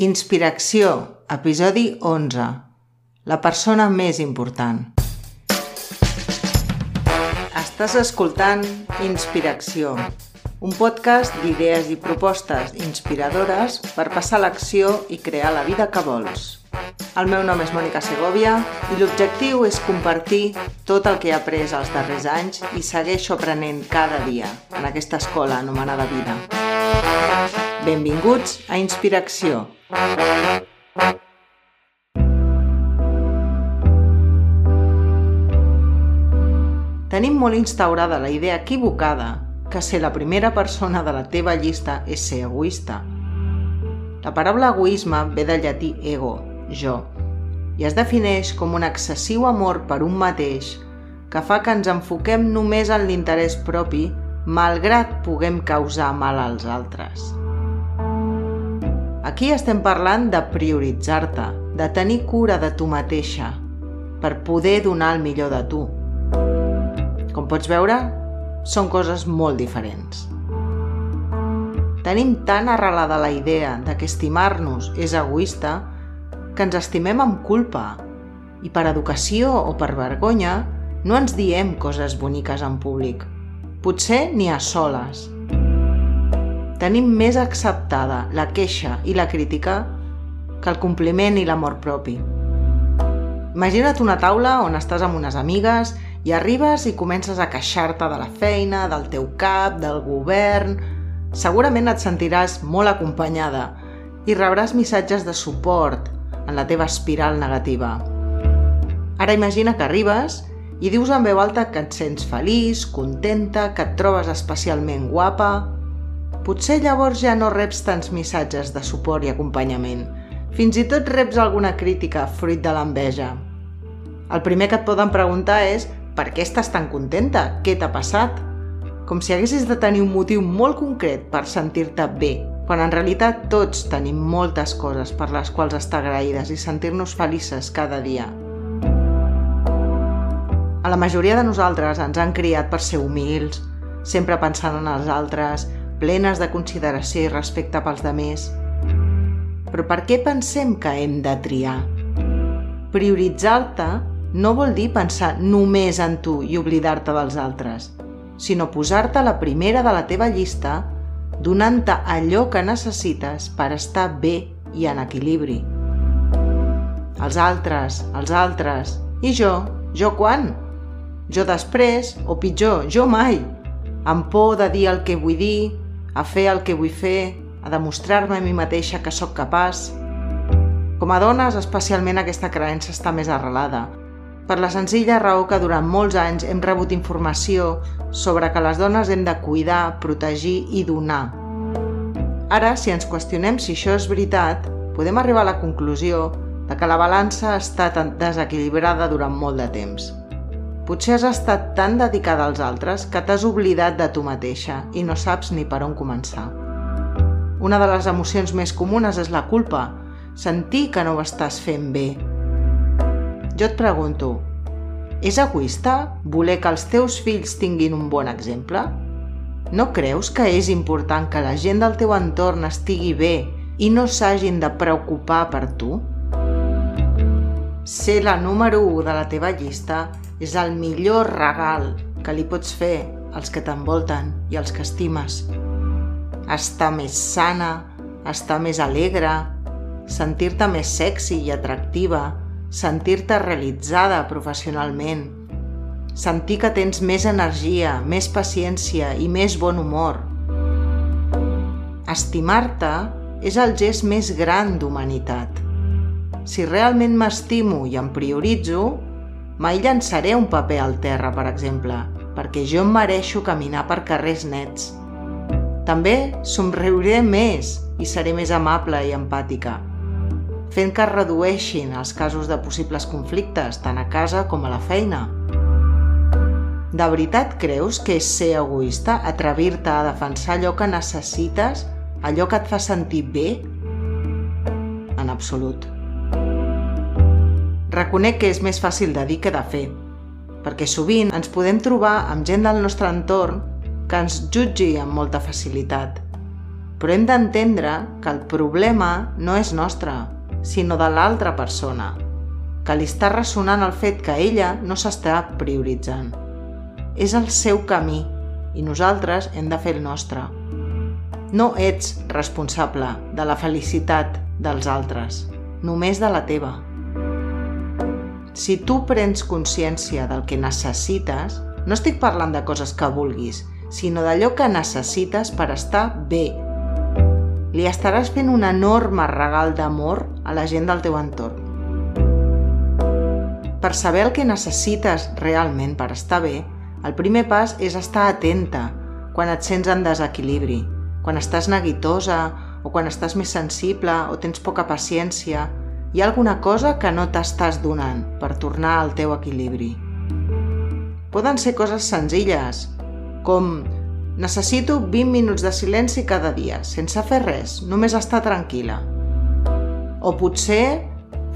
Inspiració, episodi 11. La persona més important. Estàs escoltant Inspiració, un podcast d'idees i propostes inspiradores per passar l'acció i crear la vida que vols. El meu nom és Mònica Segovia i l'objectiu és compartir tot el que he après els darrers anys i segueixo aprenent cada dia en aquesta escola anomenada vida. Benvinguts a Inspiració, Tenim molt instaurada la idea equivocada que ser la primera persona de la teva llista és ser egoista. La paraula egoisme ve del llatí ego, jo, i es defineix com un excessiu amor per un mateix que fa que ens enfoquem només en l'interès propi malgrat puguem causar mal als altres. Aquí estem parlant de prioritzar-te, de tenir cura de tu mateixa, per poder donar el millor de tu. Com pots veure, són coses molt diferents. Tenim tan arrelada la idea de que estimar-nos és egoista que ens estimem amb culpa i per educació o per vergonya no ens diem coses boniques en públic. Potser ni a soles, tenim més acceptada la queixa i la crítica que el compliment i l'amor propi. Imagina't una taula on estàs amb unes amigues i arribes i comences a queixar-te de la feina, del teu cap, del govern... Segurament et sentiràs molt acompanyada i rebràs missatges de suport en la teva espiral negativa. Ara imagina que arribes i dius en veu alta que et sents feliç, contenta, que et trobes especialment guapa, Potser llavors ja no reps tants missatges de suport i acompanyament. Fins i tot reps alguna crítica fruit de l'enveja. El primer que et poden preguntar és per què estàs tan contenta? Què t'ha passat? Com si haguessis de tenir un motiu molt concret per sentir-te bé, quan en realitat tots tenim moltes coses per les quals estar agraïdes i sentir-nos felices cada dia. A la majoria de nosaltres ens han criat per ser humils, sempre pensant en els altres, plenes de consideració i respecte pels demés. Però per què pensem que hem de triar? Prioritzar-te no vol dir pensar només en tu i oblidar-te dels altres, sinó posar-te la primera de la teva llista donant-te allò que necessites per estar bé i en equilibri. Els altres, els altres, i jo, jo quan? Jo després, o pitjor, jo mai, amb por de dir el que vull dir, a fer el que vull fer, a demostrar-me a mi mateixa que sóc capaç. Com a dones, especialment aquesta creença està més arrelada, per la senzilla raó que durant molts anys hem rebut informació sobre que les dones hem de cuidar, protegir i donar. Ara, si ens qüestionem si això és veritat, podem arribar a la conclusió de que la balança ha estat desequilibrada durant molt de temps. Potser has estat tan dedicada als altres que t'has oblidat de tu mateixa i no saps ni per on començar. Una de les emocions més comunes és la culpa, sentir que no ho estàs fent bé. Jo et pregunto, és egoista voler que els teus fills tinguin un bon exemple? No creus que és important que la gent del teu entorn estigui bé i no s'hagin de preocupar per tu? Ser la número 1 de la teva llista és el millor regal que li pots fer als que t'envolten i als que estimes. Estar més sana, estar més alegre, sentir-te més sexy i atractiva, sentir-te realitzada professionalment, sentir que tens més energia, més paciència i més bon humor. Estimar-te és el gest més gran d'humanitat. Si realment m'estimo i em prioritzo, Mai llançaré un paper al terra, per exemple, perquè jo em mereixo caminar per carrers nets. També somriuré més i seré més amable i empàtica, fent que es redueixin els casos de possibles conflictes tant a casa com a la feina. De veritat creus que és ser egoista atrevir-te a defensar allò que necessites, allò que et fa sentir bé? En absolut. Reconec que és més fàcil de dir que de fer, perquè sovint ens podem trobar amb gent del nostre entorn que ens jutgi amb molta facilitat. Però hem d'entendre que el problema no és nostre, sinó de l'altra persona, que li està ressonant el fet que ella no s'està prioritzant. És el seu camí i nosaltres hem de fer el nostre. No ets responsable de la felicitat dels altres, només de la teva. Si tu prens consciència del que necessites, no estic parlant de coses que vulguis, sinó d'allò que necessites per estar bé. Li estaràs fent un enorme regal d'amor a la gent del teu entorn. Per saber el que necessites realment per estar bé, el primer pas és estar atenta quan et sents en desequilibri, quan estàs neguitosa o quan estàs més sensible o tens poca paciència hi ha alguna cosa que no t'estàs donant per tornar al teu equilibri. Poden ser coses senzilles, com necessito 20 minuts de silenci cada dia, sense fer res, només estar tranquil·la. O potser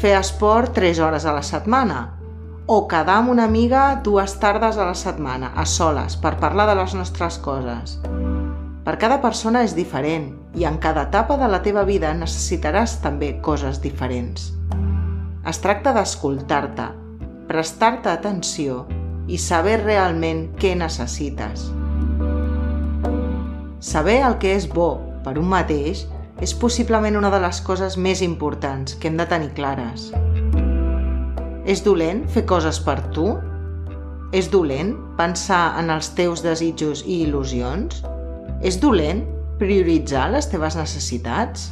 fer esport 3 hores a la setmana, o quedar amb una amiga dues tardes a la setmana, a soles, per parlar de les nostres coses. Per cada persona és diferent i en cada etapa de la teva vida necessitaràs també coses diferents. Es tracta d'escoltar-te, prestar-te atenció i saber realment què necessites. Saber el que és bo per un mateix és possiblement una de les coses més importants que hem de tenir clares. És dolent fer coses per tu? És dolent pensar en els teus desitjos i il·lusions? És dolent prioritzar les teves necessitats?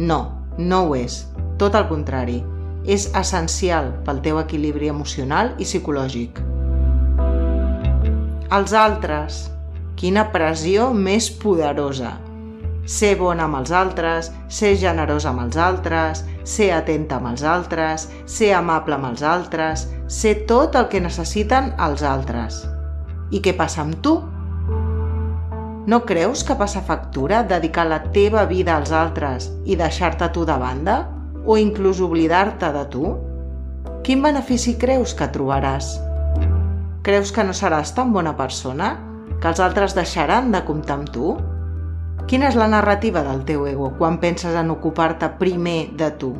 No, no ho és. Tot el contrari. És essencial pel teu equilibri emocional i psicològic. Els altres. Quina pressió més poderosa. Ser bona amb els altres, ser generosa amb els altres, ser atenta amb els altres, ser amable amb els altres, ser tot el que necessiten els altres. I què passa amb tu? No creus que passa factura dedicar la teva vida als altres i deixar-te tu de banda? O inclús oblidar-te de tu? Quin benefici creus que trobaràs? Creus que no seràs tan bona persona? Que els altres deixaran de comptar amb tu? Quina és la narrativa del teu ego quan penses en ocupar-te primer de tu?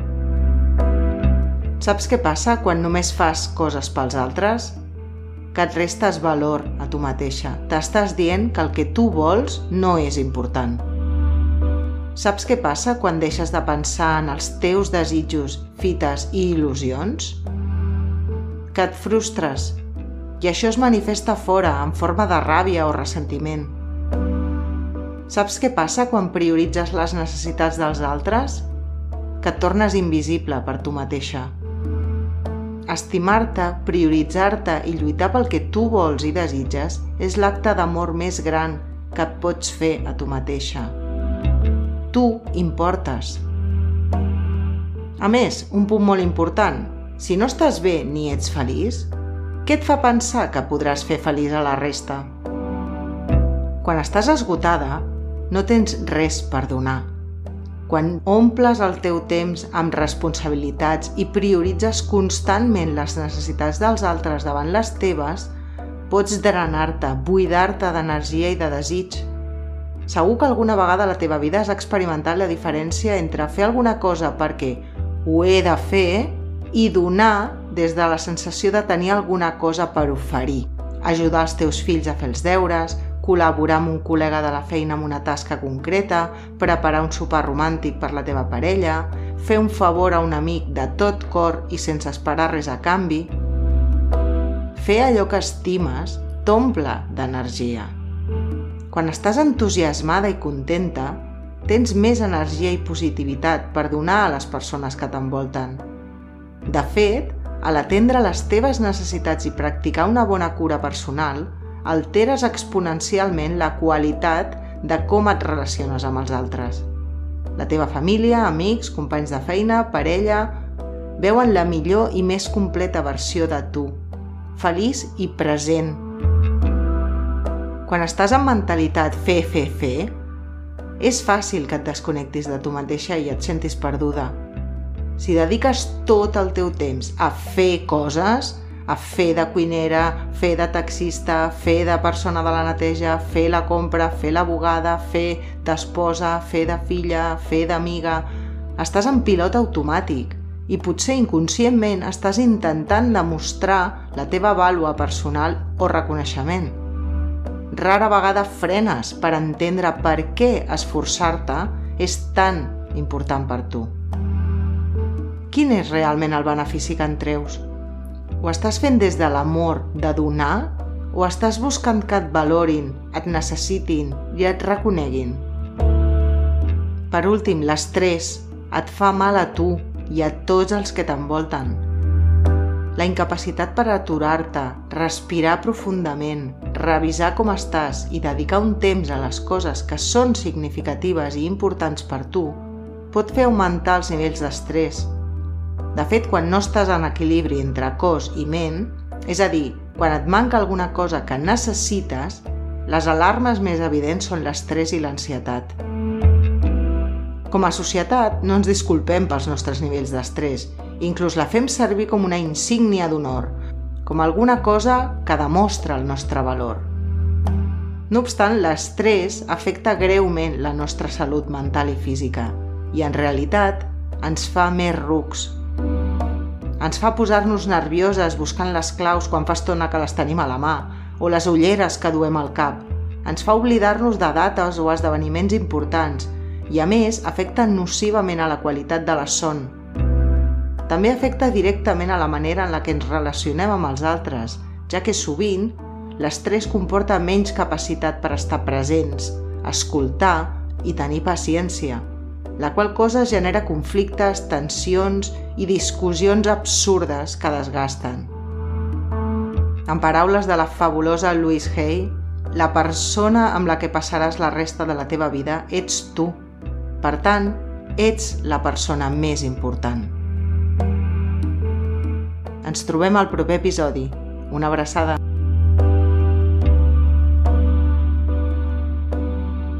Saps què passa quan només fas coses pels altres? Que et restes valor a tu mateixa. T'estàs dient que el que tu vols no és important. Saps què passa quan deixes de pensar en els teus desitjos, fites i il·lusions? Que et frustres i això es manifesta fora en forma de ràbia o ressentiment. Saps què passa quan prioritzes les necessitats dels altres? Que et tornes invisible per tu mateixa Estimar-te, prioritzar-te i lluitar pel que tu vols i desitges és l'acte d'amor més gran que et pots fer a tu mateixa. Tu importes. A més, un punt molt important, si no estàs bé ni ets feliç, què et fa pensar que podràs fer feliç a la resta? Quan estàs esgotada, no tens res per donar quan omples el teu temps amb responsabilitats i prioritzes constantment les necessitats dels altres davant les teves, pots drenar-te, buidar-te d'energia i de desig. Segur que alguna vegada a la teva vida has experimentat la diferència entre fer alguna cosa perquè ho he de fer i donar des de la sensació de tenir alguna cosa per oferir. Ajudar els teus fills a fer els deures, col·laborar amb un col·lega de la feina en una tasca concreta, preparar un sopar romàntic per la teva parella, fer un favor a un amic de tot cor i sense esperar res a canvi. Fer allò que estimes t'omple d'energia. Quan estàs entusiasmada i contenta, tens més energia i positivitat per donar a les persones que t'envolten. De fet, a l'atendre les teves necessitats i practicar una bona cura personal, alteres exponencialment la qualitat de com et relaciones amb els altres. La teva família, amics, companys de feina, parella, veuen la millor i més completa versió de tu, feliç i present. Quan estàs en mentalitat fer, fer, fer, és fàcil que et desconnectis de tu mateixa i et sentis perduda. Si dediques tot el teu temps a fer coses, a fer de cuinera, fer de taxista, fer de persona de la neteja, fer la compra, fer la bugada, fer d'esposa, fer de filla, fer d'amiga... Estàs en pilot automàtic i potser inconscientment estàs intentant demostrar la teva vàlua personal o reconeixement. Rara vegada frenes per entendre per què esforçar-te és tan important per tu. Quin és realment el benefici que en treus? Ho estàs fent des de l'amor de donar o estàs buscant que et valorin, et necessitin i et reconeguin? Per últim, l'estrès et fa mal a tu i a tots els que t'envolten. La incapacitat per aturar-te, respirar profundament, revisar com estàs i dedicar un temps a les coses que són significatives i importants per tu pot fer augmentar els nivells d'estrès. De fet, quan no estàs en equilibri entre cos i ment, és a dir, quan et manca alguna cosa que necessites, les alarmes més evidents són l'estrès i l'ansietat. Com a societat, no ens disculpem pels nostres nivells d'estrès, inclús la fem servir com una insígnia d'honor, com alguna cosa que demostra el nostre valor. No obstant, l'estrès afecta greument la nostra salut mental i física i, en realitat, ens fa més rucs. Ens fa posar-nos nervioses buscant les claus quan fa estona que les tenim a la mà o les ulleres que duem al cap. Ens fa oblidar-nos de dates o esdeveniments importants i, a més, afecta nocivament a la qualitat de la son. També afecta directament a la manera en la que ens relacionem amb els altres, ja que sovint l'estrès comporta menys capacitat per estar presents, escoltar i tenir paciència, la qual cosa genera conflictes, tensions i discussions absurdes que desgasten. En paraules de la fabulosa Louise Hay, la persona amb la que passaràs la resta de la teva vida ets tu. Per tant, ets la persona més important. Ens trobem al proper episodi. Una abraçada.